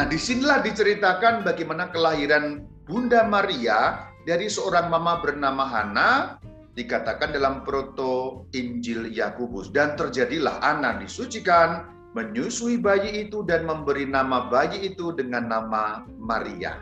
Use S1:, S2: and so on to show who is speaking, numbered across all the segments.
S1: Nah, di sinilah diceritakan bagaimana kelahiran Bunda Maria dari seorang mama bernama Hana dikatakan dalam proto Injil Yakobus dan terjadilah anak disucikan menyusui bayi itu dan memberi nama bayi itu dengan nama Maria.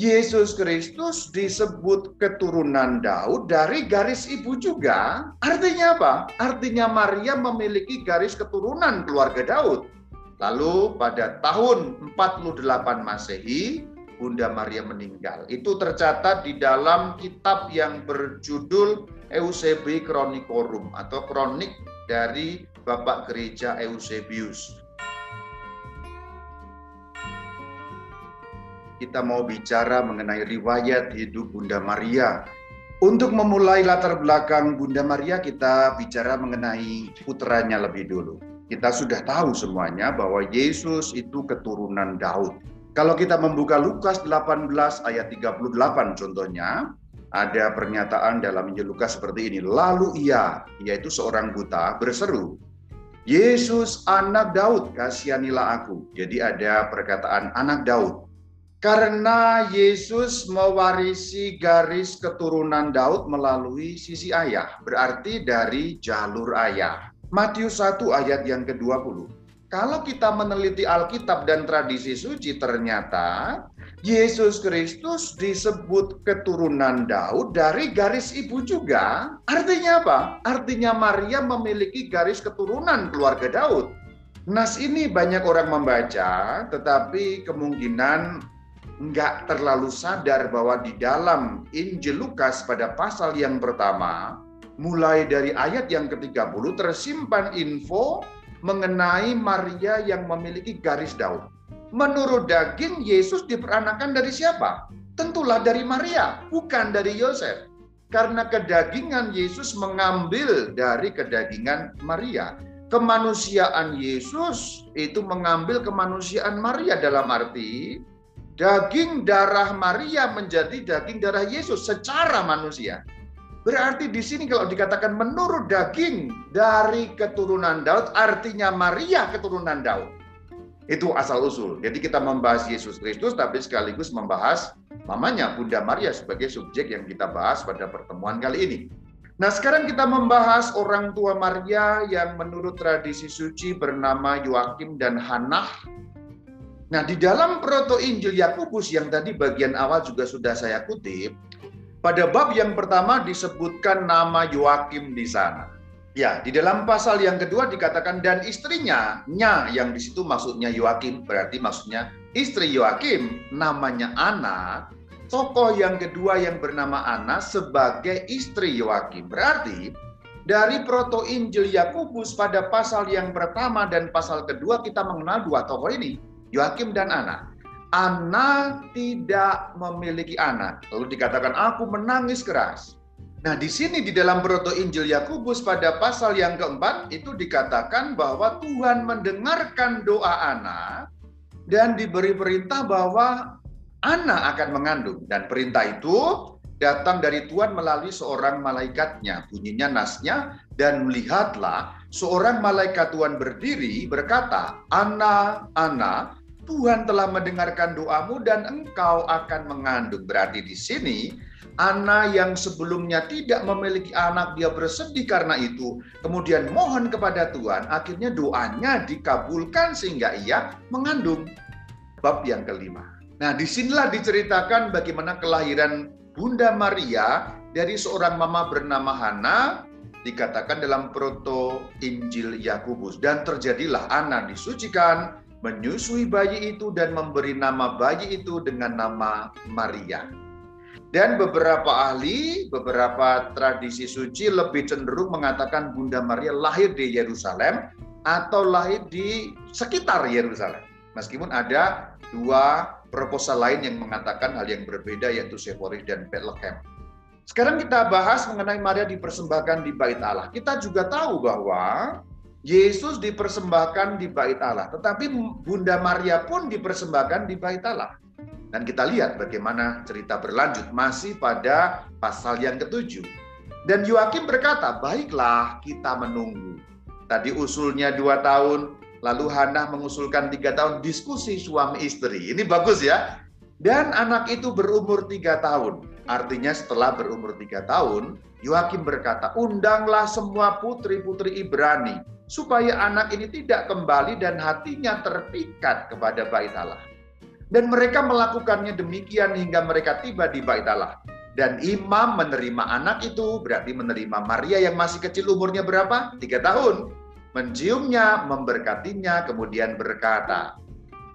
S1: Yesus Kristus disebut keturunan Daud dari garis ibu juga. Artinya apa? Artinya Maria memiliki garis keturunan keluarga Daud. Lalu pada tahun 48 Masehi, Bunda Maria meninggal. Itu tercatat di dalam kitab yang berjudul Eusebi Chronicorum atau kronik dari Bapak Gereja Eusebius. kita mau bicara mengenai riwayat hidup Bunda Maria. Untuk memulai latar belakang Bunda Maria, kita bicara mengenai putranya lebih dulu. Kita sudah tahu semuanya bahwa Yesus itu keturunan Daud. Kalau kita membuka Lukas 18 ayat 38 contohnya, ada pernyataan dalam Injil Lukas seperti ini. Lalu ia, yaitu seorang buta, berseru, Yesus anak Daud, kasihanilah aku. Jadi ada perkataan anak Daud. Karena Yesus mewarisi garis keturunan Daud melalui sisi ayah, berarti dari jalur ayah. Matius 1 ayat yang ke-20. Kalau kita meneliti Alkitab dan tradisi suci ternyata Yesus Kristus disebut keturunan Daud dari garis ibu juga. Artinya apa? Artinya Maria memiliki garis keturunan keluarga Daud. Nas ini banyak orang membaca, tetapi kemungkinan nggak terlalu sadar bahwa di dalam Injil Lukas pada pasal yang pertama, mulai dari ayat yang ke-30 tersimpan info mengenai Maria yang memiliki garis Daud. Menurut daging, Yesus diperanakan dari siapa? Tentulah dari Maria, bukan dari Yosef. Karena kedagingan Yesus mengambil dari kedagingan Maria. Kemanusiaan Yesus itu mengambil kemanusiaan Maria dalam arti daging darah Maria menjadi daging darah Yesus secara manusia. Berarti di sini kalau dikatakan menurut daging dari keturunan Daud, artinya Maria keturunan Daud. Itu asal usul. Jadi kita membahas Yesus Kristus, tapi sekaligus membahas mamanya Bunda Maria sebagai subjek yang kita bahas pada pertemuan kali ini. Nah sekarang kita membahas orang tua Maria yang menurut tradisi suci bernama Yoakim dan Hanah Nah, di dalam proto Injil Yakobus yang tadi bagian awal juga sudah saya kutip, pada bab yang pertama disebutkan nama Yoakim di sana. Ya, di dalam pasal yang kedua dikatakan dan istrinya, nya yang di situ maksudnya Yoakim, berarti maksudnya istri Yoakim, namanya Ana. Tokoh yang kedua yang bernama Ana sebagai istri Yoakim. Berarti dari proto Injil Yakobus pada pasal yang pertama dan pasal kedua kita mengenal dua tokoh ini Yoakim dan Ana. Ana tidak memiliki anak. Lalu dikatakan, aku menangis keras. Nah, di sini di dalam proto Injil Yakobus pada pasal yang keempat itu dikatakan bahwa Tuhan mendengarkan doa Ana dan diberi perintah bahwa Ana akan mengandung dan perintah itu datang dari Tuhan melalui seorang malaikatnya. Bunyinya nasnya dan melihatlah seorang malaikat Tuhan berdiri berkata, "Ana, Ana, Tuhan telah mendengarkan doamu dan engkau akan mengandung. Berarti di sini Ana yang sebelumnya tidak memiliki anak dia bersedih karena itu kemudian mohon kepada Tuhan akhirnya doanya dikabulkan sehingga ia mengandung. Bab yang kelima. Nah di sinilah diceritakan bagaimana kelahiran Bunda Maria dari seorang mama bernama Hana dikatakan dalam proto Injil Yakobus dan terjadilah Ana disucikan menyusui bayi itu dan memberi nama bayi itu dengan nama Maria. Dan beberapa ahli, beberapa tradisi suci lebih cenderung mengatakan Bunda Maria lahir di Yerusalem atau lahir di sekitar Yerusalem. Meskipun ada dua proposal lain yang mengatakan hal yang berbeda yaitu Sephorus dan Bethlehem. Sekarang kita bahas mengenai Maria dipersembahkan di bait Allah. Kita juga tahu bahwa Yesus dipersembahkan di bait Allah, tetapi Bunda Maria pun dipersembahkan di bait Allah. Dan kita lihat bagaimana cerita berlanjut masih pada pasal yang ketujuh. Dan Yoakim berkata, baiklah kita menunggu. Tadi usulnya dua tahun, Lalu Hana mengusulkan tiga tahun diskusi suami istri. Ini bagus ya. Dan anak itu berumur tiga tahun. Artinya setelah berumur tiga tahun, Yohakim berkata, undanglah semua putri-putri Ibrani, supaya anak ini tidak kembali dan hatinya terpikat kepada bait Allah. Dan mereka melakukannya demikian hingga mereka tiba di bait Allah. Dan imam menerima anak itu, berarti menerima Maria yang masih kecil umurnya berapa? Tiga tahun menciumnya, memberkatinya, kemudian berkata.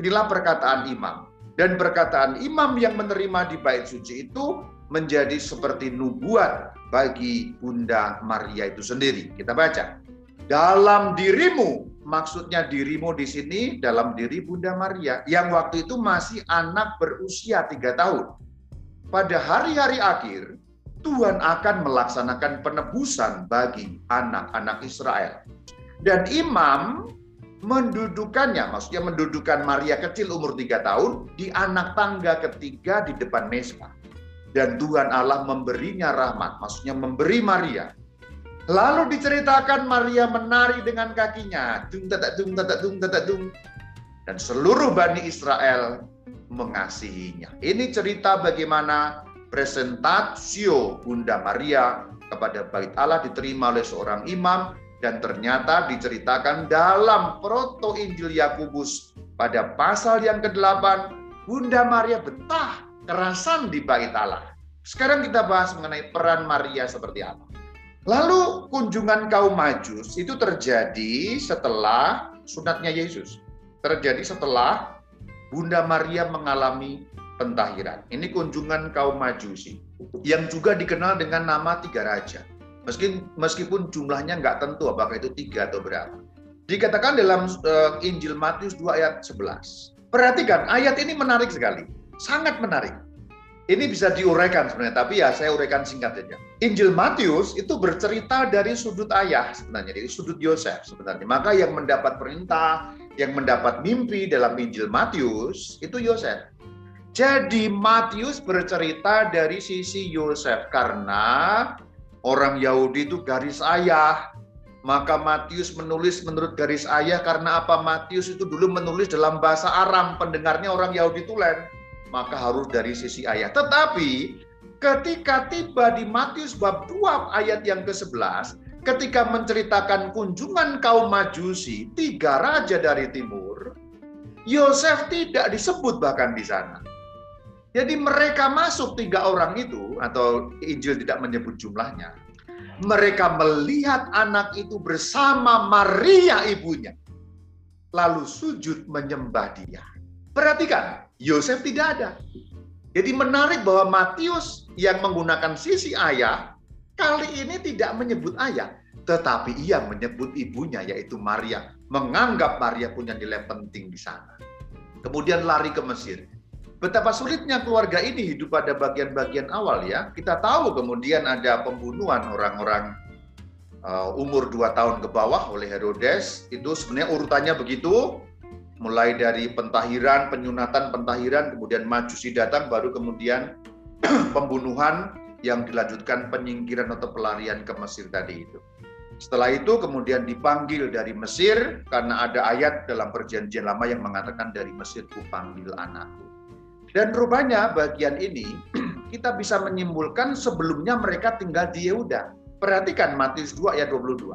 S1: Inilah perkataan imam. Dan perkataan imam yang menerima di bait suci itu menjadi seperti nubuat bagi Bunda Maria itu sendiri. Kita baca. Dalam dirimu, maksudnya dirimu di sini dalam diri Bunda Maria yang waktu itu masih anak berusia tiga tahun. Pada hari-hari akhir, Tuhan akan melaksanakan penebusan bagi anak-anak Israel. Dan imam mendudukannya, maksudnya mendudukan Maria kecil umur tiga tahun di anak tangga ketiga di depan mesbah. Dan Tuhan Allah memberinya rahmat, maksudnya memberi Maria. Lalu diceritakan Maria menari dengan kakinya, dung tatak dung tatak dung tatak dung. Dan seluruh Bani Israel mengasihinya. Ini cerita bagaimana presentasio Bunda Maria kepada bait Allah diterima oleh seorang imam dan ternyata diceritakan dalam proto Injil Yakobus pada pasal yang ke-8 Bunda Maria betah kerasan di bait Allah. Sekarang kita bahas mengenai peran Maria seperti apa. Lalu kunjungan kaum Majus itu terjadi setelah sunatnya Yesus. Terjadi setelah Bunda Maria mengalami pentahiran. Ini kunjungan kaum Majusi yang juga dikenal dengan nama tiga raja. Meskipun, meskipun jumlahnya nggak tentu apakah itu tiga atau berapa. Dikatakan dalam uh, Injil Matius 2 ayat 11. Perhatikan, ayat ini menarik sekali. Sangat menarik. Ini bisa diuraikan sebenarnya, tapi ya saya uraikan singkat saja. Injil Matius itu bercerita dari sudut ayah sebenarnya, dari sudut Yosef sebenarnya. Maka yang mendapat perintah, yang mendapat mimpi dalam Injil Matius itu Yosef. Jadi Matius bercerita dari sisi Yosef karena Orang Yahudi itu garis ayah. Maka Matius menulis menurut garis ayah karena apa? Matius itu dulu menulis dalam bahasa Aram, pendengarnya orang Yahudi tulen. Maka harus dari sisi ayah. Tetapi ketika tiba di Matius bab 2 ayat yang ke-11, ketika menceritakan kunjungan kaum Majusi, tiga raja dari timur, Yosef tidak disebut bahkan di sana. Jadi mereka masuk tiga orang itu, atau Injil tidak menyebut jumlahnya. Mereka melihat anak itu bersama Maria ibunya. Lalu sujud menyembah dia. Perhatikan, Yosef tidak ada. Jadi menarik bahwa Matius yang menggunakan sisi ayah, kali ini tidak menyebut ayah. Tetapi ia menyebut ibunya yaitu Maria. Menganggap Maria punya nilai penting di sana. Kemudian lari ke Mesir Betapa sulitnya keluarga ini hidup pada bagian-bagian awal ya. Kita tahu kemudian ada pembunuhan orang-orang uh, umur 2 tahun ke bawah oleh Herodes. Itu sebenarnya urutannya begitu. Mulai dari pentahiran, penyunatan, pentahiran, kemudian majusi datang, baru kemudian pembunuhan yang dilanjutkan penyingkiran atau pelarian ke Mesir tadi itu. Setelah itu kemudian dipanggil dari Mesir karena ada ayat dalam perjanjian lama yang mengatakan dari Mesir ku panggil anakku. Dan rupanya bagian ini kita bisa menyimpulkan sebelumnya mereka tinggal di Yehuda. Perhatikan Matius 2 ayat 22.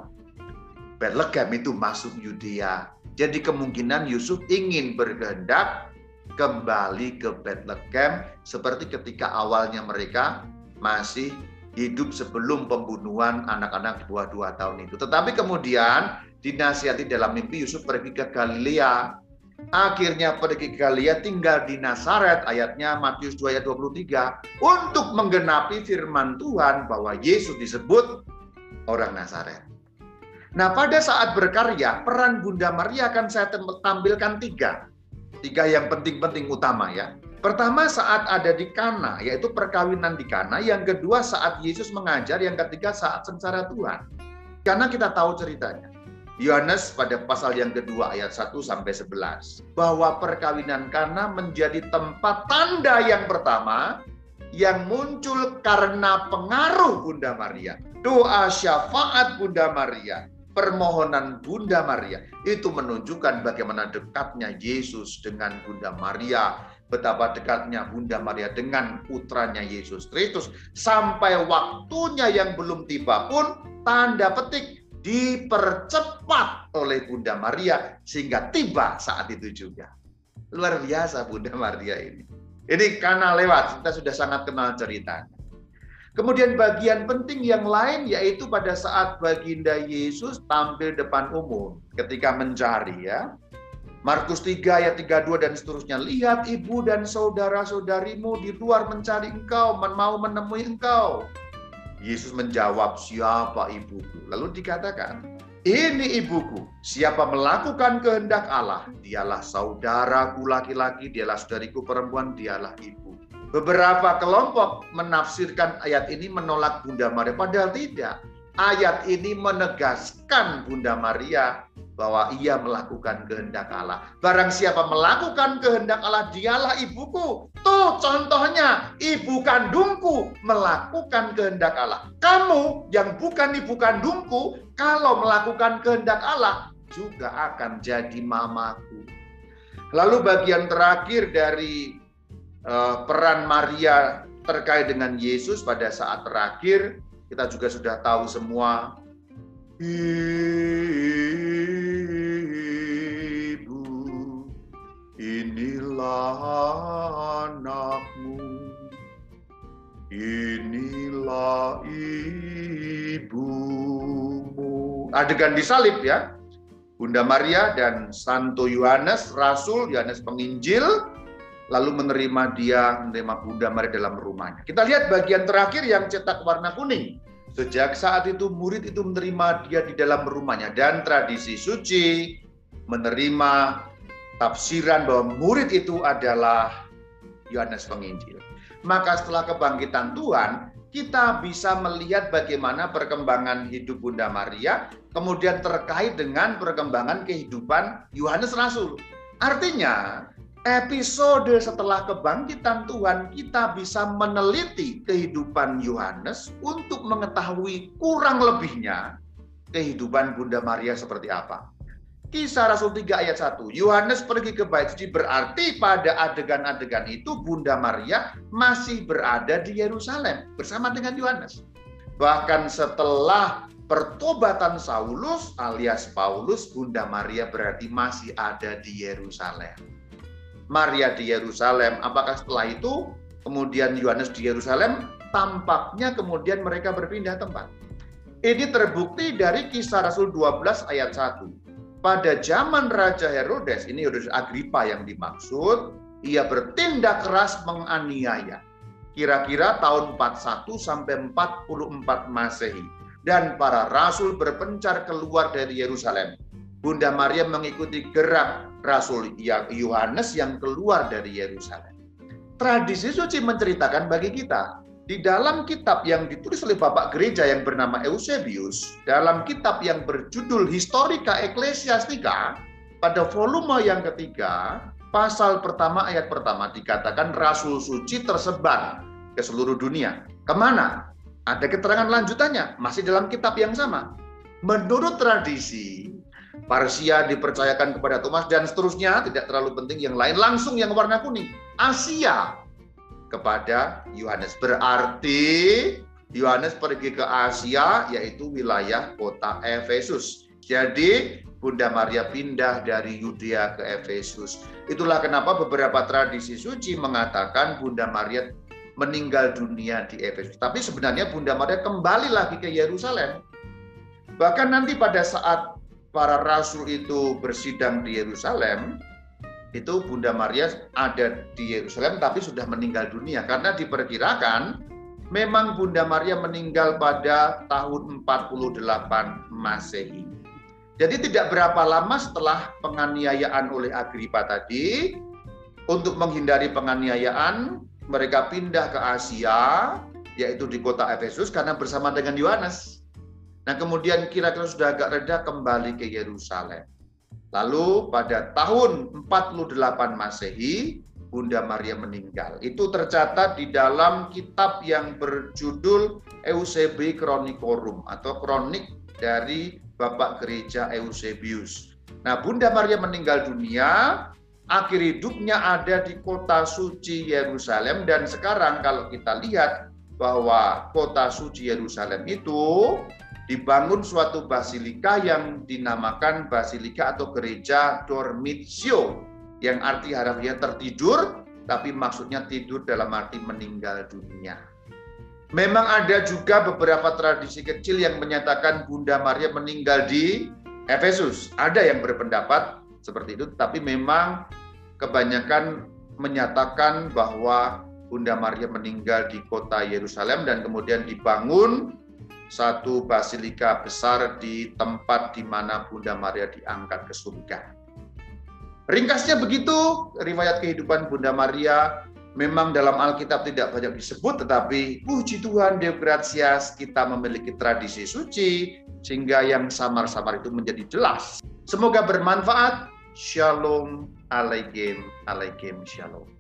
S1: Bethlehem itu masuk Yudea. Jadi kemungkinan Yusuf ingin berkehendak kembali ke Bethlehem seperti ketika awalnya mereka masih hidup sebelum pembunuhan anak-anak buah dua tahun itu. Tetapi kemudian dinasihati dalam mimpi Yusuf pergi ke Galilea Akhirnya pergi ke Galilea tinggal di Nazaret ayatnya Matius 2 ayat 23 untuk menggenapi firman Tuhan bahwa Yesus disebut orang Nazaret. Nah pada saat berkarya peran Bunda Maria akan saya tampilkan tiga. Tiga yang penting-penting utama ya. Pertama saat ada di Kana, yaitu perkawinan di Kana. Yang kedua saat Yesus mengajar. Yang ketiga saat sengsara Tuhan. Karena kita tahu ceritanya. Yohanes pada pasal yang kedua ayat 1 sampai 11 bahwa perkawinan Kana menjadi tempat tanda yang pertama yang muncul karena pengaruh Bunda Maria. Doa syafaat Bunda Maria, permohonan Bunda Maria itu menunjukkan bagaimana dekatnya Yesus dengan Bunda Maria, betapa dekatnya Bunda Maria dengan putranya Yesus Kristus sampai waktunya yang belum tiba pun tanda petik dipercepat oleh Bunda Maria sehingga tiba saat itu juga. Luar biasa Bunda Maria ini. Ini karena lewat, kita sudah sangat kenal ceritanya. Kemudian bagian penting yang lain yaitu pada saat baginda Yesus tampil depan umum ketika mencari ya. Markus 3 ayat 32 dan seterusnya. Lihat ibu dan saudara-saudarimu di luar mencari engkau, mau menemui engkau. Yesus menjawab, siapa ibuku? Lalu dikatakan, ini ibuku, siapa melakukan kehendak Allah, dialah saudaraku laki-laki, dialah saudariku perempuan, dialah ibu. Beberapa kelompok menafsirkan ayat ini menolak Bunda Maria, padahal tidak. Ayat ini menegaskan Bunda Maria bahwa ia melakukan kehendak Allah. Barang siapa melakukan kehendak Allah, dialah ibuku. Tuh contohnya, ibu kandungku melakukan kehendak Allah. Kamu yang bukan ibu kandungku, kalau melakukan kehendak Allah, juga akan jadi mamaku. Lalu bagian terakhir dari peran Maria terkait dengan Yesus pada saat terakhir kita juga sudah tahu semua. Ibu inilah anakmu. Inilah ibumu. Adegan disalib ya. Bunda Maria dan Santo Yohanes Rasul Yohanes Penginjil lalu menerima dia, menerima Bunda Maria dalam rumahnya. Kita lihat bagian terakhir yang cetak warna kuning. Sejak saat itu murid itu menerima dia di dalam rumahnya dan tradisi suci menerima tafsiran bahwa murid itu adalah Yohanes Penginjil. Maka setelah kebangkitan Tuhan, kita bisa melihat bagaimana perkembangan hidup Bunda Maria, kemudian terkait dengan perkembangan kehidupan Yohanes Rasul. Artinya, episode setelah kebangkitan Tuhan kita bisa meneliti kehidupan Yohanes untuk mengetahui kurang lebihnya kehidupan Bunda Maria seperti apa. Kisah Rasul 3 ayat 1. Yohanes pergi ke bait suci berarti pada adegan-adegan itu Bunda Maria masih berada di Yerusalem bersama dengan Yohanes. Bahkan setelah pertobatan Saulus alias Paulus, Bunda Maria berarti masih ada di Yerusalem. Maria di Yerusalem. Apakah setelah itu kemudian Yohanes di Yerusalem? Tampaknya kemudian mereka berpindah tempat. Ini terbukti dari kisah Rasul 12 ayat 1. Pada zaman Raja Herodes, ini Herodes Agripa yang dimaksud, ia bertindak keras menganiaya. Kira-kira tahun 41 sampai 44 Masehi. Dan para rasul berpencar keluar dari Yerusalem. Bunda Maria mengikuti gerak Rasul Yohanes yang keluar dari Yerusalem. Tradisi suci menceritakan bagi kita di dalam kitab yang ditulis oleh Bapak Gereja yang bernama Eusebius, dalam kitab yang berjudul Historica Ecclesiastica, pada volume yang ketiga, pasal pertama ayat pertama dikatakan Rasul Suci tersebar ke seluruh dunia. Ke mana? Ada keterangan lanjutannya, masih dalam kitab yang sama. Menurut tradisi, Parsia dipercayakan kepada Thomas dan seterusnya, tidak terlalu penting yang lain langsung yang warna kuning. Asia kepada Yohanes. Berarti Yohanes pergi ke Asia yaitu wilayah kota Efesus. Jadi Bunda Maria pindah dari Yudea ke Efesus. Itulah kenapa beberapa tradisi suci mengatakan Bunda Maria meninggal dunia di Efesus. Tapi sebenarnya Bunda Maria kembali lagi ke Yerusalem. Bahkan nanti pada saat para rasul itu bersidang di Yerusalem, itu Bunda Maria ada di Yerusalem tapi sudah meninggal dunia karena diperkirakan memang Bunda Maria meninggal pada tahun 48 Masehi. Jadi tidak berapa lama setelah penganiayaan oleh Agripa tadi, untuk menghindari penganiayaan, mereka pindah ke Asia, yaitu di kota Efesus karena bersama dengan Yohanes. Nah kemudian kira-kira sudah agak reda kembali ke Yerusalem. Lalu pada tahun 48 Masehi, Bunda Maria meninggal. Itu tercatat di dalam kitab yang berjudul Eusebi Chronicorum atau kronik dari Bapak Gereja Eusebius. Nah, Bunda Maria meninggal dunia, akhir hidupnya ada di kota suci Yerusalem dan sekarang kalau kita lihat bahwa kota suci Yerusalem itu dibangun suatu basilika yang dinamakan basilika atau gereja Dormitio yang arti harafiah tertidur tapi maksudnya tidur dalam arti meninggal dunia. Memang ada juga beberapa tradisi kecil yang menyatakan Bunda Maria meninggal di Efesus. Ada yang berpendapat seperti itu, tapi memang kebanyakan menyatakan bahwa Bunda Maria meninggal di kota Yerusalem dan kemudian dibangun satu basilika besar di tempat di mana Bunda Maria diangkat ke surga. Ringkasnya begitu, riwayat kehidupan Bunda Maria memang dalam Alkitab tidak banyak disebut, tetapi puji Tuhan, Deo Gratias, kita memiliki tradisi suci, sehingga yang samar-samar itu menjadi jelas. Semoga bermanfaat. Shalom alaikum alaikum shalom.